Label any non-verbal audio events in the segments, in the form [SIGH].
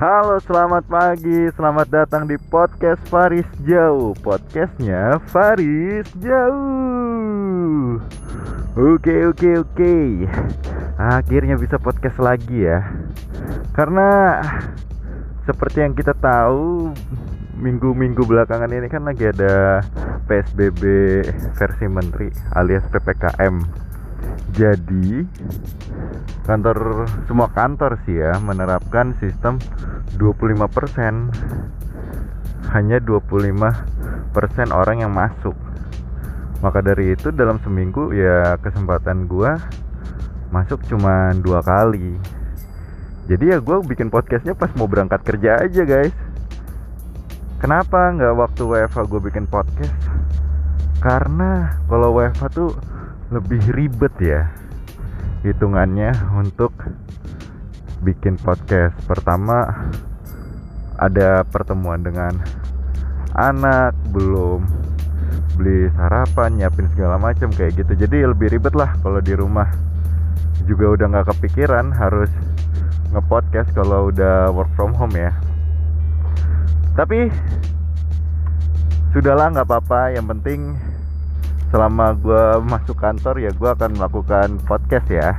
Halo, selamat pagi. Selamat datang di podcast Faris Jauh. Podcastnya Faris Jauh. Oke, oke, oke. Akhirnya bisa podcast lagi ya. Karena seperti yang kita tahu, minggu-minggu belakangan ini kan lagi ada PSBB versi menteri alias PPKM. Jadi kantor semua kantor sih ya menerapkan sistem 25% hanya 25% orang yang masuk. Maka dari itu dalam seminggu ya kesempatan gua masuk cuma dua kali. Jadi ya gue bikin podcastnya pas mau berangkat kerja aja guys. Kenapa nggak waktu WFH gue bikin podcast? Karena kalau WFH tuh lebih ribet ya hitungannya untuk bikin podcast. Pertama ada pertemuan dengan anak belum beli sarapan nyiapin segala macam kayak gitu. Jadi lebih ribet lah kalau di rumah. Juga udah nggak kepikiran harus ngepodcast kalau udah work from home ya. Tapi sudahlah nggak apa-apa. Yang penting selama gue masuk kantor ya gue akan melakukan podcast ya.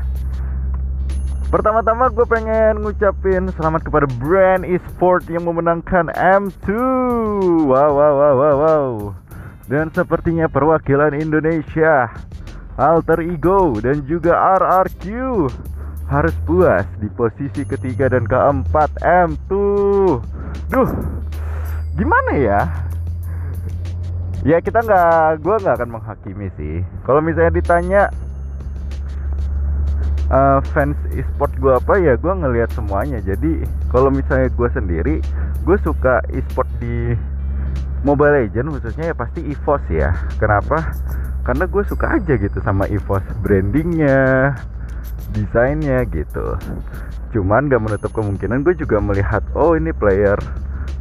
Pertama-tama gue pengen ngucapin selamat kepada brand e-sport yang memenangkan M2 Wow wow wow wow wow. Dan sepertinya perwakilan Indonesia Alter Ego dan juga RRQ Harus puas di posisi ketiga dan keempat M2 Duh Gimana ya ya kita nggak gue nggak akan menghakimi sih. Kalau misalnya ditanya uh, fans e-sport gue apa ya gue ngelihat semuanya. Jadi kalau misalnya gue sendiri gue suka e-sport di Mobile Legend khususnya ya pasti EVOS ya. Kenapa? Karena gue suka aja gitu sama EVOS brandingnya desainnya gitu. Cuman gak menutup kemungkinan gue juga melihat oh ini player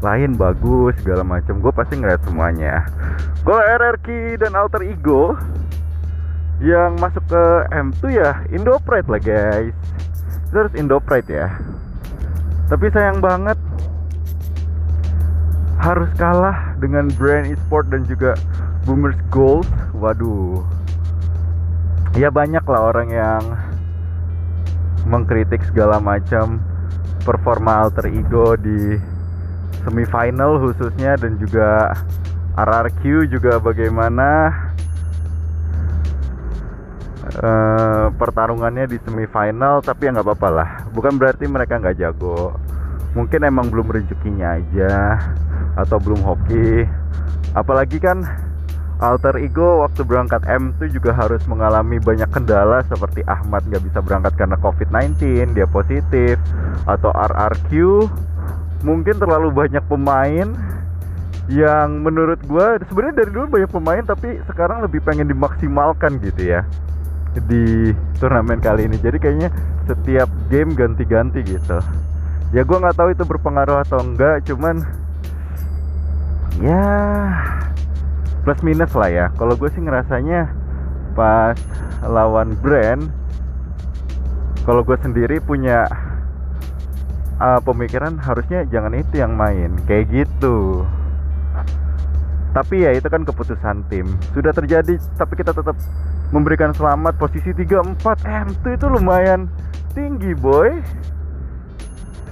lain bagus segala macam gue pasti ngeliat semuanya. Kalau RRQ dan Alter Ego yang masuk ke M2 ya Indopride lah guys. Itu harus Indopride ya. Tapi sayang banget harus kalah dengan brand e-sport dan juga Boomers Gold. Waduh. Ya banyak lah orang yang mengkritik segala macam performa alter ego di semifinal khususnya dan juga RRQ juga bagaimana uh, pertarungannya di semifinal tapi ya nggak apa-apa lah. Bukan berarti mereka nggak jago. Mungkin emang belum rezekinya aja atau belum hoki. Apalagi kan alter ego waktu berangkat M2 juga harus mengalami banyak kendala seperti Ahmad nggak bisa berangkat karena COVID-19 dia positif atau RRQ mungkin terlalu banyak pemain yang menurut gue sebenarnya dari dulu banyak pemain tapi sekarang lebih pengen dimaksimalkan gitu ya di turnamen kali ini. Jadi kayaknya setiap game ganti-ganti gitu. Ya gue nggak tahu itu berpengaruh atau enggak cuman ya plus minus lah ya. Kalau gue sih ngerasanya pas lawan brand kalau gue sendiri punya uh, pemikiran harusnya jangan itu yang main kayak gitu. Tapi ya itu kan keputusan tim. Sudah terjadi tapi kita tetap memberikan selamat posisi 34 M2 itu lumayan tinggi boy.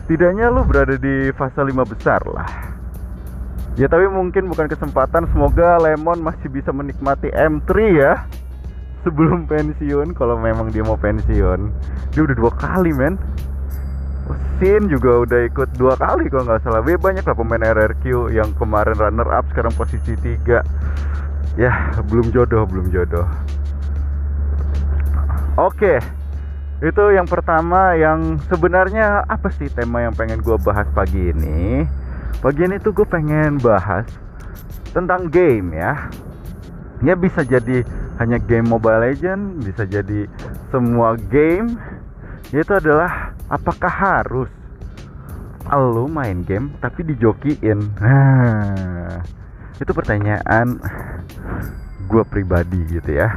Setidaknya lu berada di fase 5 besar lah. Ya tapi mungkin bukan kesempatan. Semoga Lemon masih bisa menikmati M3 ya. Sebelum pensiun kalau memang dia mau pensiun. Dia udah dua kali men Sin juga udah ikut dua kali kalau nggak salah. Tapi banyak lah pemain RRQ yang kemarin runner up sekarang posisi tiga. Ya belum jodoh belum jodoh. Oke, itu yang pertama yang sebenarnya apa sih tema yang pengen gue bahas pagi ini? Pagi ini tuh gue pengen bahas tentang game ya. Ya bisa jadi hanya game Mobile Legend, bisa jadi semua game. Itu adalah apakah harus lo main game tapi dijokiin? Itu pertanyaan gue pribadi gitu ya.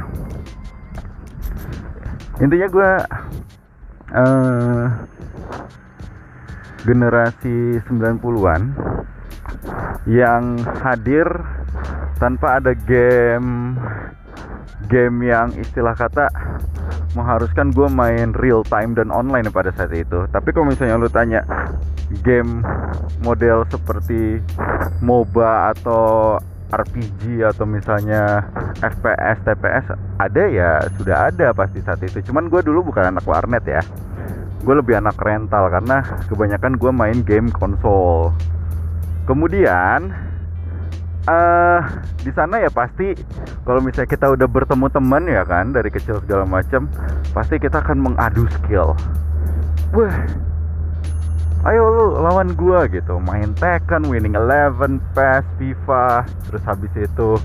Intinya gue uh, generasi 90-an yang hadir tanpa ada game game yang istilah kata mengharuskan gue main real time dan online pada saat itu tapi kalau misalnya lu tanya game model seperti MOBA atau RPG atau misalnya FPS, TPS ada ya sudah ada pasti saat itu. Cuman gue dulu bukan anak warnet ya. Gue lebih anak rental karena kebanyakan gue main game konsol. Kemudian uh, di sana ya pasti kalau misalnya kita udah bertemu teman ya kan dari kecil segala macam pasti kita akan mengadu skill. Wah, ayo lu lawan gua gitu main Tekken Winning Eleven PES FIFA terus habis itu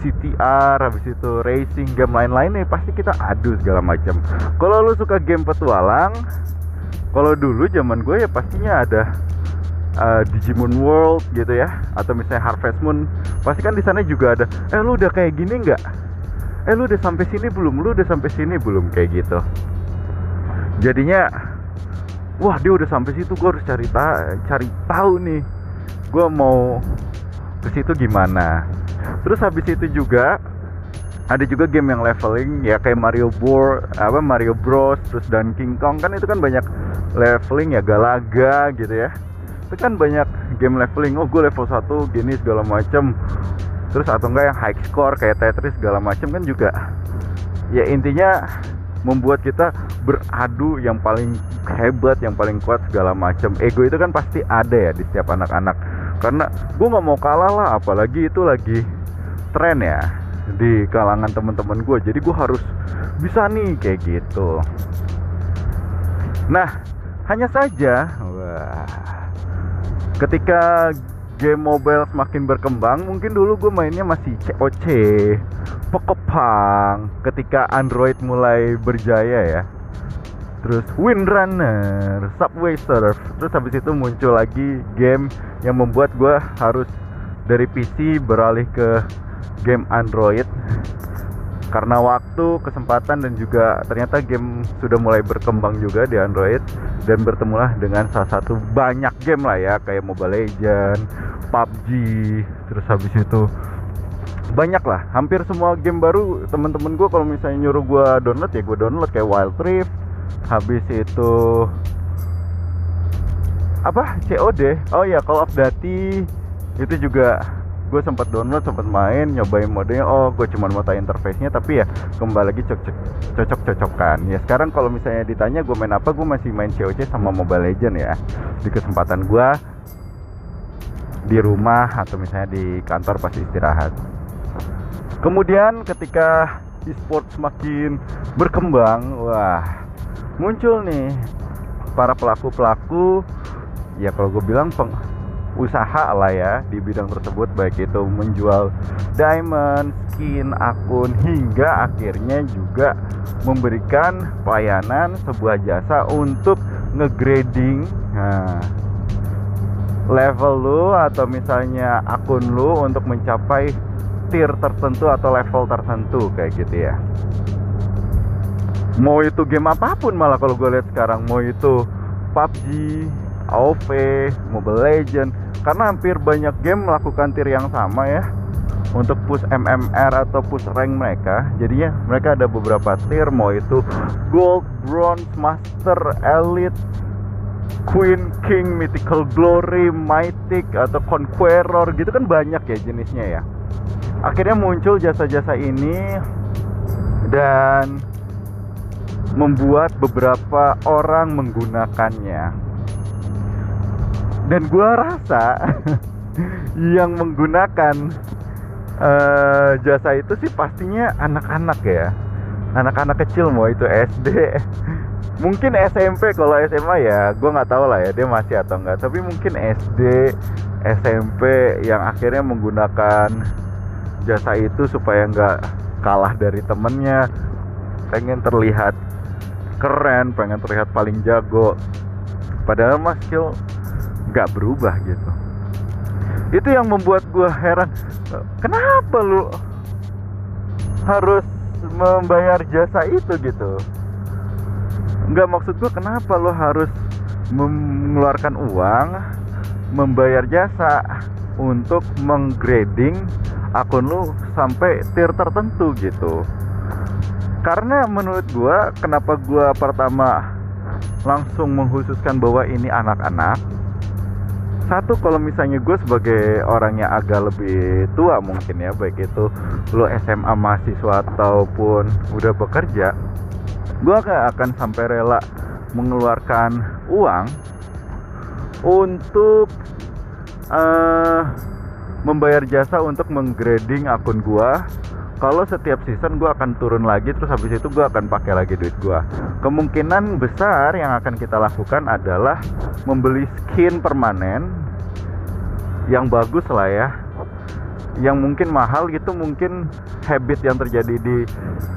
CTR habis itu racing game lain-lain nih pasti kita adu segala macam kalau lu suka game petualang kalau dulu zaman gue ya pastinya ada uh, Digimon World gitu ya atau misalnya Harvest Moon pasti kan di sana juga ada eh lu udah kayak gini nggak? Eh lu udah sampai sini belum? Lu udah sampai sini belum? Kayak gitu. Jadinya wah dia udah sampai situ gue harus cari ta cari tahu nih gue mau ke situ gimana. Terus habis itu juga ada juga game yang leveling ya kayak Mario Bros apa Mario Bros terus dan King Kong kan itu kan banyak leveling ya Galaga gitu ya itu kan banyak game leveling oh gue level 1 gini segala macem terus atau enggak yang high score kayak Tetris segala macem kan juga ya intinya membuat kita beradu yang paling hebat, yang paling kuat segala macam. Ego itu kan pasti ada ya di setiap anak-anak. Karena gue nggak mau kalah lah, apalagi itu lagi tren ya di kalangan teman-teman gue. Jadi gue harus bisa nih kayak gitu. Nah, hanya saja, wah, ketika game mobile semakin berkembang, mungkin dulu gue mainnya masih COC, Pokepang, ketika Android mulai berjaya ya. Terus Windrunner, Subway Surf, terus habis itu muncul lagi game yang membuat gue harus dari PC beralih ke game Android karena waktu, kesempatan dan juga ternyata game sudah mulai berkembang juga di Android. Dan bertemulah dengan salah satu banyak game lah ya kayak Mobile Legend, PUBG, terus habis itu banyak lah. Hampir semua game baru temen-temen gue kalau misalnya nyuruh gue download ya gue download kayak Wild Rift habis itu apa? COD oh ya Call of Duty itu juga gue sempat download sempat main nyobain modenya. Oh gue cuma mau tahu interface-nya tapi ya kembali lagi cocok cocok cocokan ya sekarang kalau misalnya ditanya gue main apa gue masih main COC sama Mobile Legend ya. Di kesempatan gue di rumah atau misalnya di kantor pasti istirahat. Kemudian ketika e-sport semakin berkembang wah muncul nih para pelaku-pelaku. Ya kalau gue bilang peng, usaha lah ya di bidang tersebut baik itu menjual diamond, skin, akun hingga akhirnya juga memberikan pelayanan sebuah jasa untuk ngegrading nah, level lu atau misalnya akun lu untuk mencapai tier tertentu atau level tertentu kayak gitu ya. Mau itu game apa pun malah kalau gue lihat sekarang mau itu PUBG AOV, Mobile Legend karena hampir banyak game melakukan tier yang sama ya. Untuk push MMR atau push rank mereka. Jadinya mereka ada beberapa tier mau itu gold, bronze, master, elite Queen, King, Mythical Glory, Mythic atau Conqueror gitu kan banyak ya jenisnya ya. Akhirnya muncul jasa-jasa ini dan membuat beberapa orang menggunakannya dan gua rasa [LAUGHS] yang menggunakan uh, jasa itu sih pastinya anak-anak ya. Anak-anak kecil mau itu SD [LAUGHS] mungkin SMP kalau SMA ya gue nggak tahu lah ya dia masih atau enggak tapi mungkin SD SMP yang akhirnya menggunakan jasa itu supaya nggak kalah dari temennya. Pengen terlihat keren pengen terlihat paling jago. Padahal mas skill nggak berubah gitu. Itu yang membuat gue heran. Kenapa lu harus membayar jasa itu gitu? Nggak maksud gue kenapa lu harus mengeluarkan uang membayar jasa untuk menggrading akun lu sampai tier tertentu gitu. Karena menurut gua kenapa gua pertama langsung menghususkan bahwa ini anak-anak satu kalau misalnya gue sebagai orang yang agak lebih tua mungkin ya baik itu lo SMA mahasiswa ataupun udah bekerja gue gak akan sampai rela mengeluarkan uang untuk uh, membayar jasa untuk menggrading akun gue kalau setiap season gue akan turun lagi terus habis itu gue akan pakai lagi duit gue kemungkinan besar yang akan kita lakukan adalah membeli skin permanen yang bagus lah ya. Yang mungkin mahal gitu mungkin habit yang terjadi di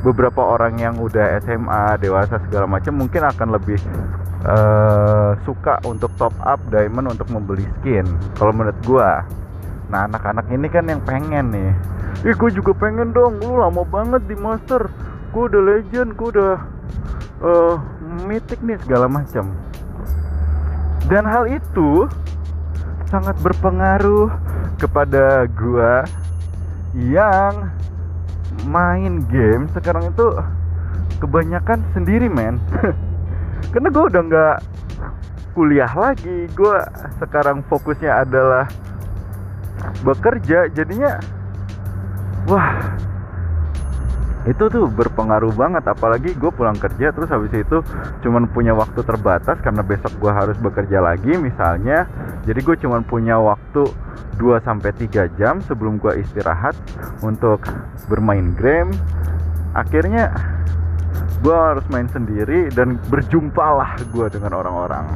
beberapa orang yang udah SMA dewasa segala macam mungkin akan lebih uh, suka untuk top up diamond untuk membeli skin. Kalau menurut gue nah anak-anak ini kan yang pengen nih. Ih gue juga pengen dong. Lu lama banget di master. Gue udah legend gue udah uh, mythic nih segala macam. Dan hal itu sangat berpengaruh kepada gua yang main game sekarang itu kebanyakan sendiri men. [LAUGHS] Karena gue udah nggak kuliah lagi gue sekarang fokusnya adalah bekerja jadinya wah itu tuh berpengaruh banget apalagi gue pulang kerja terus habis itu cuman punya waktu terbatas karena besok gue harus bekerja lagi misalnya. Jadi gue cuman punya waktu 2 sampai 3 jam sebelum gue istirahat untuk bermain game. Akhirnya gue harus main sendiri dan berjumpalah gue dengan orang-orang.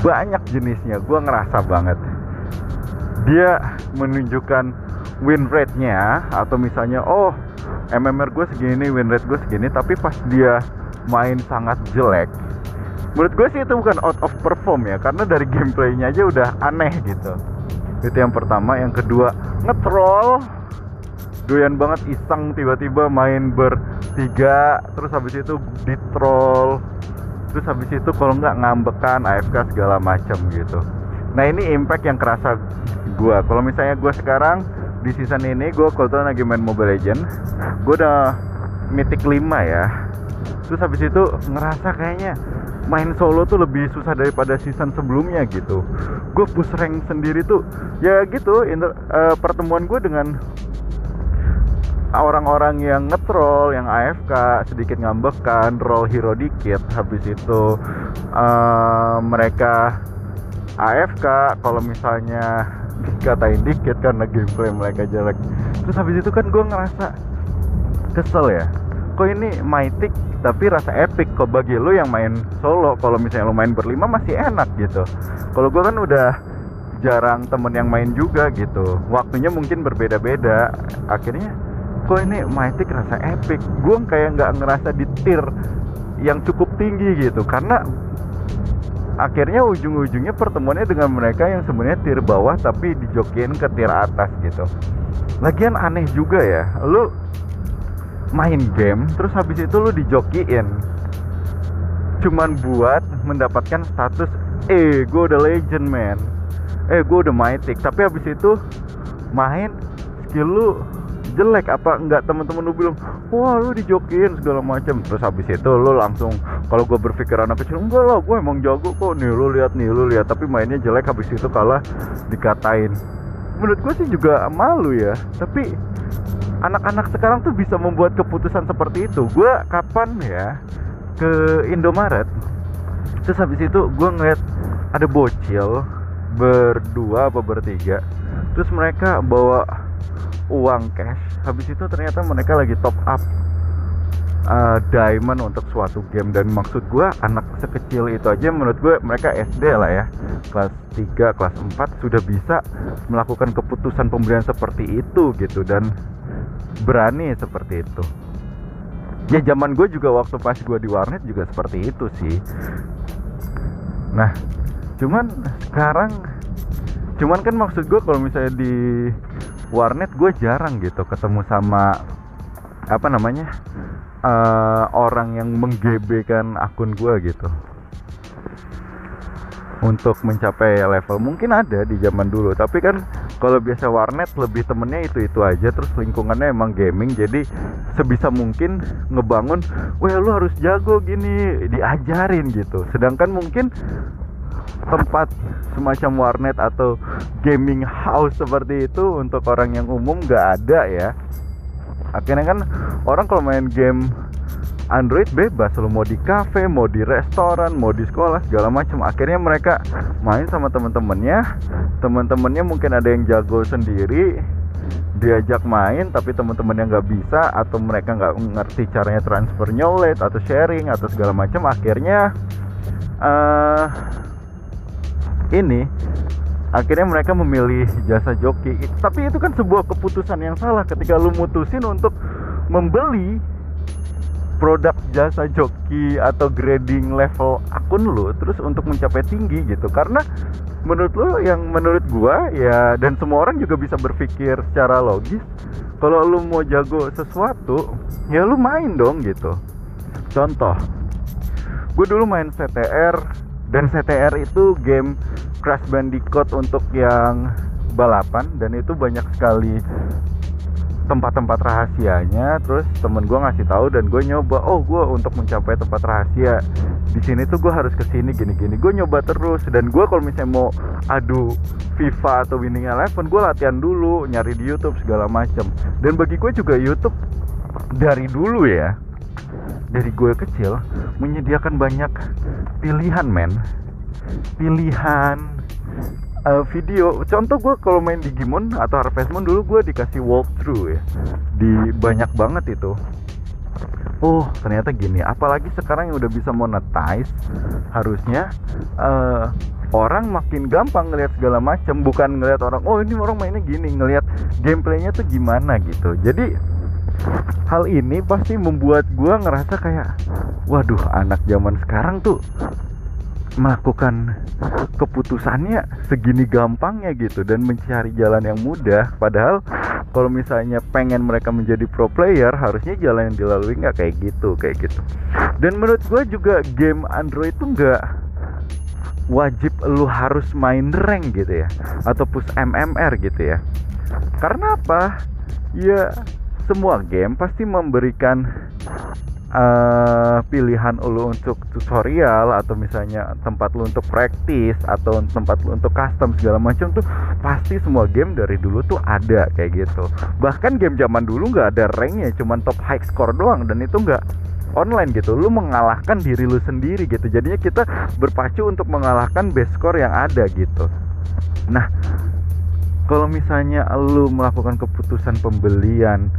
Banyak jenisnya gue ngerasa banget. Dia menunjukkan win rate-nya atau misalnya oh MMR gue segini win rate gue segini tapi pas dia main sangat jelek menurut gue sih itu bukan out of perform ya karena dari gameplaynya aja udah aneh gitu. Itu yang pertama yang kedua ngetrol doyan banget iseng tiba-tiba main bertiga terus habis itu di troll terus habis itu kalau nggak ngambekan AFK segala macam gitu. Nah ini impact yang kerasa gue kalau misalnya gue sekarang di season ini gue kebetulan lagi main Mobile Legend gue udah mythic 5 ya. Terus habis itu ngerasa kayaknya main solo tuh lebih susah daripada season sebelumnya gitu. Gue push rank sendiri tuh ya gitu inter, uh, pertemuan gue dengan orang-orang yang ngetrol, yang AFK, sedikit ngambekan, roll hero dikit, habis itu uh, mereka AFK, kalau misalnya dikatain dikit karena gameplay mereka jelek. Terus habis itu kan gue ngerasa kesel ya. Kok ini mythic tapi rasa epic. Kok bagi lo yang main solo kalau misalnya lo main berlima masih enak gitu. Kalau gue kan udah jarang temen yang main juga gitu. Waktunya mungkin berbeda-beda. Akhirnya kok ini mythic rasa epic? Gue kayak nggak ngerasa di tier yang cukup tinggi gitu. Karena akhirnya ujung-ujungnya pertemuannya dengan mereka yang sebenarnya tier bawah tapi dijokin ke tier atas gitu. Lagian aneh juga ya lu main game terus habis itu lu dijokiin. Cuman buat mendapatkan status eh gue udah legend man eh gue udah mythic tapi habis itu main skill lu jelek apa enggak teman-teman lu bilang wah lu dijokin segala macam. Terus habis itu lu langsung kalau gue berpikir anak kecil enggak lah gue emang jago kok nih lu lihat nih lu lihat. Tapi mainnya jelek habis itu kalah dikatain. Menurut gue sih juga malu ya tapi anak-anak sekarang tuh bisa membuat keputusan seperti itu. Gue kapan ya ke Indomaret terus habis itu gue ngeliat ada bocil berdua apa bertiga terus mereka bawa uang cash. Habis itu ternyata mereka lagi top up uh, diamond untuk suatu game. Dan maksud gue anak sekecil itu aja menurut gue mereka SD lah ya. Kelas 3 kelas 4 sudah bisa melakukan keputusan pembelian seperti itu gitu dan berani seperti itu. Ya zaman gue juga waktu pas gue di warnet juga seperti itu sih. Nah cuman sekarang cuman kan maksud gue kalau misalnya di warnet gue jarang gitu ketemu sama apa namanya uh, orang yang menggebekan akun gue gitu. Untuk mencapai level mungkin ada di zaman dulu tapi kan kalau biasa warnet lebih temennya itu itu aja. Terus lingkungannya emang gaming jadi sebisa mungkin ngebangun wah lu harus jago gini diajarin gitu. Sedangkan mungkin tempat semacam warnet atau gaming house seperti itu untuk orang yang umum nggak ada ya akhirnya kan orang kalau main game Android bebas lo mau di cafe, mau di restoran, mau di sekolah segala macam. Akhirnya mereka main sama teman-temannya. Teman-temannya mungkin ada yang jago sendiri, diajak main tapi teman-teman yang nggak bisa atau mereka nggak ngerti caranya transfer knowledge atau sharing atau segala macam akhirnya uh, ini akhirnya mereka memilih jasa joki. Tapi itu kan sebuah keputusan yang salah ketika lu mutusin untuk membeli produk jasa joki atau grading level akun lo terus untuk mencapai tinggi gitu. Karena menurut lo yang menurut gua ya dan semua orang juga bisa berpikir secara logis kalau lo mau jago sesuatu ya lo main dong gitu. Contoh gue dulu main CTR dan CTR itu game Crash Bandicoot untuk yang balapan. Dan itu banyak sekali tempat-tempat rahasianya. Terus temen gue ngasih tahu dan gue nyoba. Oh gue untuk mencapai tempat rahasia di sini tuh gue harus ke sini gini-gini gue nyoba terus. Dan gue kalau misalnya mau adu FIFA atau Winning Eleven gue latihan dulu nyari di YouTube segala macem. Dan bagi gue juga YouTube dari dulu ya dari gue kecil menyediakan banyak pilihan men. Pilihan uh, video. Contoh gue kalau main Digimon atau Harvest Moon dulu gue dikasih walkthrough ya. Di banyak banget itu. Oh ternyata gini. Apalagi sekarang yang udah bisa monetize harusnya uh, orang makin gampang ngelihat segala macam bukan ngelihat orang oh ini orang mainnya gini. Ngelihat gameplaynya tuh gimana gitu. Jadi hal ini pasti membuat gue ngerasa kayak waduh anak zaman sekarang tuh melakukan keputusannya segini gampangnya gitu dan mencari jalan yang mudah. Padahal kalau misalnya pengen mereka menjadi pro player harusnya jalan yang dilalui nggak kayak gitu kayak gitu. Dan menurut gue juga game Android itu nggak wajib lu harus main rank gitu ya atau push MMR gitu ya. Karena apa? Ya semua game pasti memberikan uh, pilihan lu untuk tutorial atau misalnya tempat lu untuk praktis atau tempat lu untuk custom segala macam tuh pasti semua game dari dulu tuh ada kayak gitu. Bahkan game zaman dulu nggak ada ranknya cuman top high score doang dan itu nggak online gitu. Lu mengalahkan diri lu sendiri gitu. Jadinya kita berpacu untuk mengalahkan best score yang ada gitu. Nah kalau misalnya lu melakukan keputusan pembelian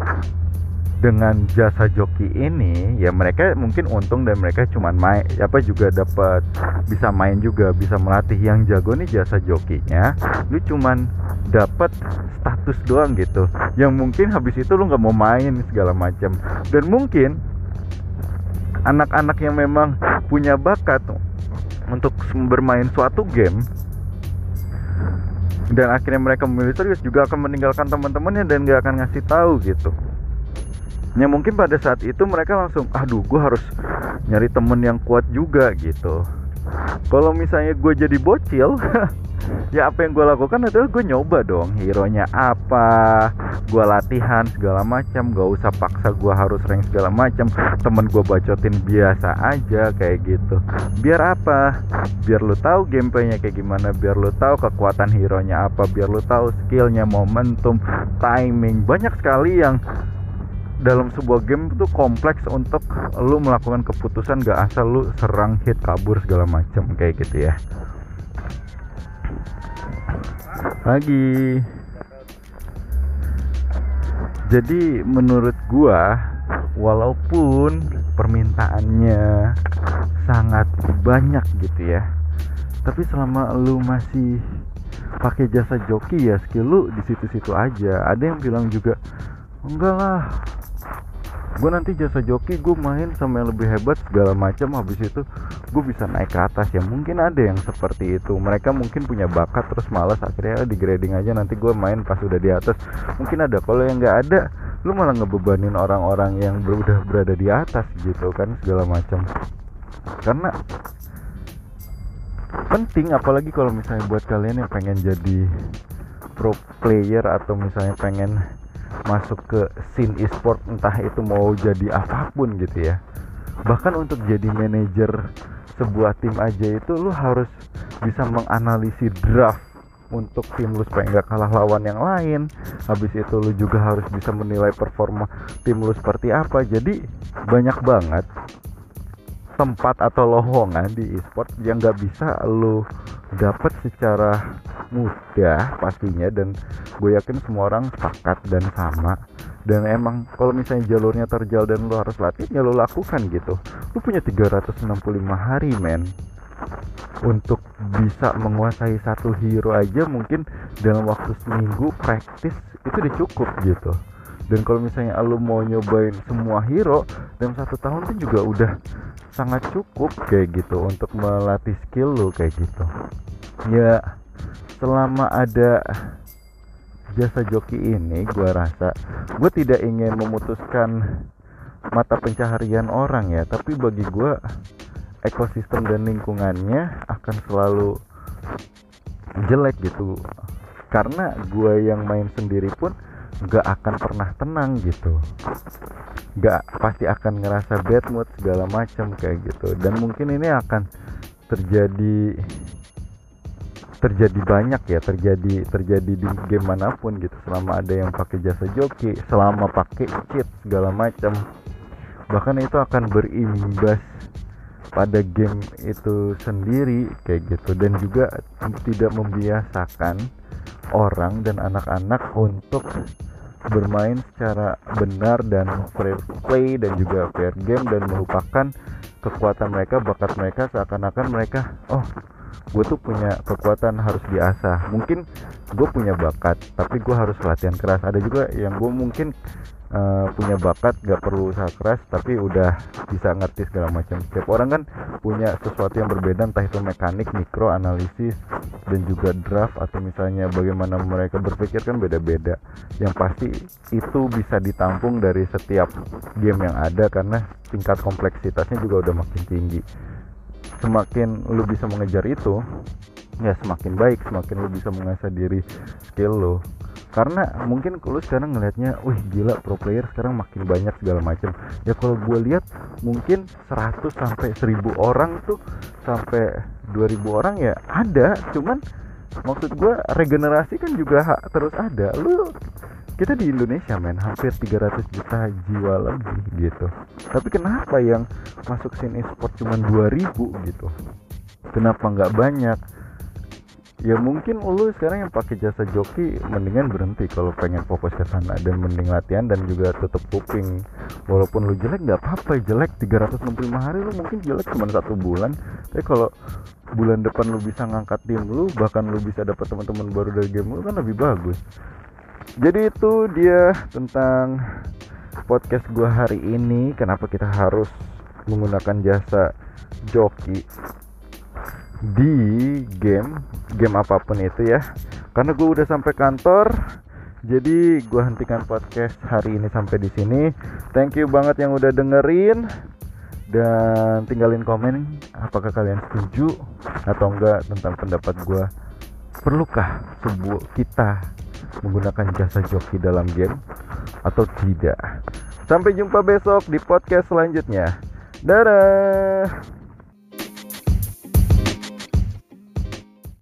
dengan jasa joki ini ya mereka mungkin untung dan mereka cuma main apa juga dapat bisa main juga bisa melatih yang jago nih jasa jokinya. Lu cuman dapat status doang gitu. Yang mungkin habis itu lu nggak mau main segala macam. Dan mungkin anak-anak yang memang punya bakat untuk bermain suatu game dan akhirnya mereka memilih serius juga akan meninggalkan teman-temannya dan gak akan ngasih tahu gitu. Ya mungkin pada saat itu mereka langsung aduh gue harus nyari temen yang kuat juga gitu. Kalau misalnya gue jadi bocil [LAUGHS] ya apa yang gue lakukan adalah gue nyoba dong hero nya apa gue latihan segala macam. Gak usah paksa gue harus rank segala macam. Temen gue bacotin biasa aja kayak gitu. Biar apa? Biar lu tahu gameplaynya kayak gimana. Biar lu tahu kekuatan hero nya apa. Biar lu tahu skillnya momentum timing. Banyak sekali yang dalam sebuah game itu kompleks untuk lu melakukan keputusan gak asal lu serang hit kabur segala macam. Kayak gitu ya. Lagi jadi menurut gua walaupun permintaannya sangat banyak gitu ya tapi selama lu masih pakai jasa joki ya skill lu di situ-situ aja. Ada yang bilang juga enggak lah gue nanti jasa joki gue main sama yang lebih hebat segala macam. Habis itu gue bisa naik ke atas ya mungkin ada yang seperti itu. Mereka mungkin punya bakat terus malas akhirnya di grading aja nanti gue main pas udah di atas. Mungkin ada kalau yang nggak ada lu malah ngebebanin orang-orang yang udah berada di atas gitu kan segala macam. Karena penting apalagi kalau misalnya buat kalian yang pengen jadi pro player atau misalnya pengen masuk ke scene e-sport entah itu mau jadi apa pun gitu ya. Bahkan untuk jadi manajer sebuah tim aja itu lu harus bisa menganalisis draft untuk tim lu supaya nggak kalah lawan yang lain. Habis itu lu juga harus bisa menilai performa tim lu seperti apa. Jadi banyak banget tempat atau lowongan di e-sport yang nggak bisa lu dapat secara mudah pastinya. Dan gue yakin semua orang sepakat dan sama dan emang kalau misalnya jalurnya terjal dan lu harus latih ya lu lakukan gitu. Lu punya 365 hari men. Untuk bisa menguasai satu hero aja mungkin dalam waktu seminggu praktis itu udah cukup gitu. Dan kalau misalnya lu mau nyobain semua hero dalam satu tahun itu juga udah sangat cukup kayak gitu untuk melatih skill lu kayak gitu. Ya selama ada jasa joki ini gue rasa gue tidak ingin memutuskan mata pencaharian orang ya tapi bagi gue ekosistem dan lingkungannya akan selalu jelek gitu. Karena gue yang main sendiri pun gak akan pernah tenang gitu. Gak pasti akan ngerasa bad mood segala macam kayak gitu. Dan mungkin ini akan terjadi terjadi banyak ya terjadi terjadi di game mana pun gitu. Selama ada yang pakai jasa joki selama pakai cheat segala macam. Bahkan itu akan berimbas pada game itu sendiri kayak gitu. Dan juga tidak membiasakan orang dan anak-anak untuk bermain secara benar dan fair play dan juga fair game dan melupakan kekuatan mereka bakat mereka seakan-akan mereka oh gue tuh punya kekuatan harus diasah. Mungkin gue punya bakat tapi gue harus latihan keras. Ada juga yang gue mungkin uh, punya bakat gak perlu usaha keras tapi udah bisa ngerti segala macam. Setiap orang kan punya sesuatu yang berbeda entah itu mekanik mikro analisis dan juga draft atau misalnya bagaimana mereka berpikir kan beda-beda. Yang pasti itu bisa ditampung dari setiap game yang ada karena tingkat kompleksitasnya juga udah makin tinggi semakin lu bisa mengejar itu ya semakin baik semakin lu bisa mengasah diri skill lo karena mungkin lu sekarang ngelihatnya wih gila pro player sekarang makin banyak segala macam ya kalau gue lihat mungkin 100 sampai 1000 orang tuh sampai 2000 orang ya ada. Cuman maksud gue regenerasi kan juga terus ada. Lu kita di Indonesia men hampir 300 juta jiwa lebih gitu. Tapi kenapa yang masuk sini sport cuma 2000 gitu? Kenapa nggak banyak? Ya mungkin lu sekarang yang pakai jasa joki mendingan berhenti kalau pengen fokus ke sana dan mending latihan dan juga tutup kuping. Walaupun lu jelek nggak apa-apa jelek. 365 hari lu mungkin jelek cuma satu bulan. Tapi kalau bulan depan lu bisa ngangkat tim lu bahkan lu bisa dapat teman-teman baru dari game lu kan lebih bagus jadi itu dia tentang podcast gua hari ini. Kenapa kita harus menggunakan jasa joki di game game apa pun itu ya. Karena gue udah sampai kantor jadi gue hentikan podcast hari ini sampai di sini. Thank you banget yang udah dengerin. Dan tinggalin komen apakah kalian setuju atau enggak tentang pendapat gue perlukah sebuah kita menggunakan jasa joki dalam game atau tidak. Sampai jumpa besok di podcast selanjutnya. Dadah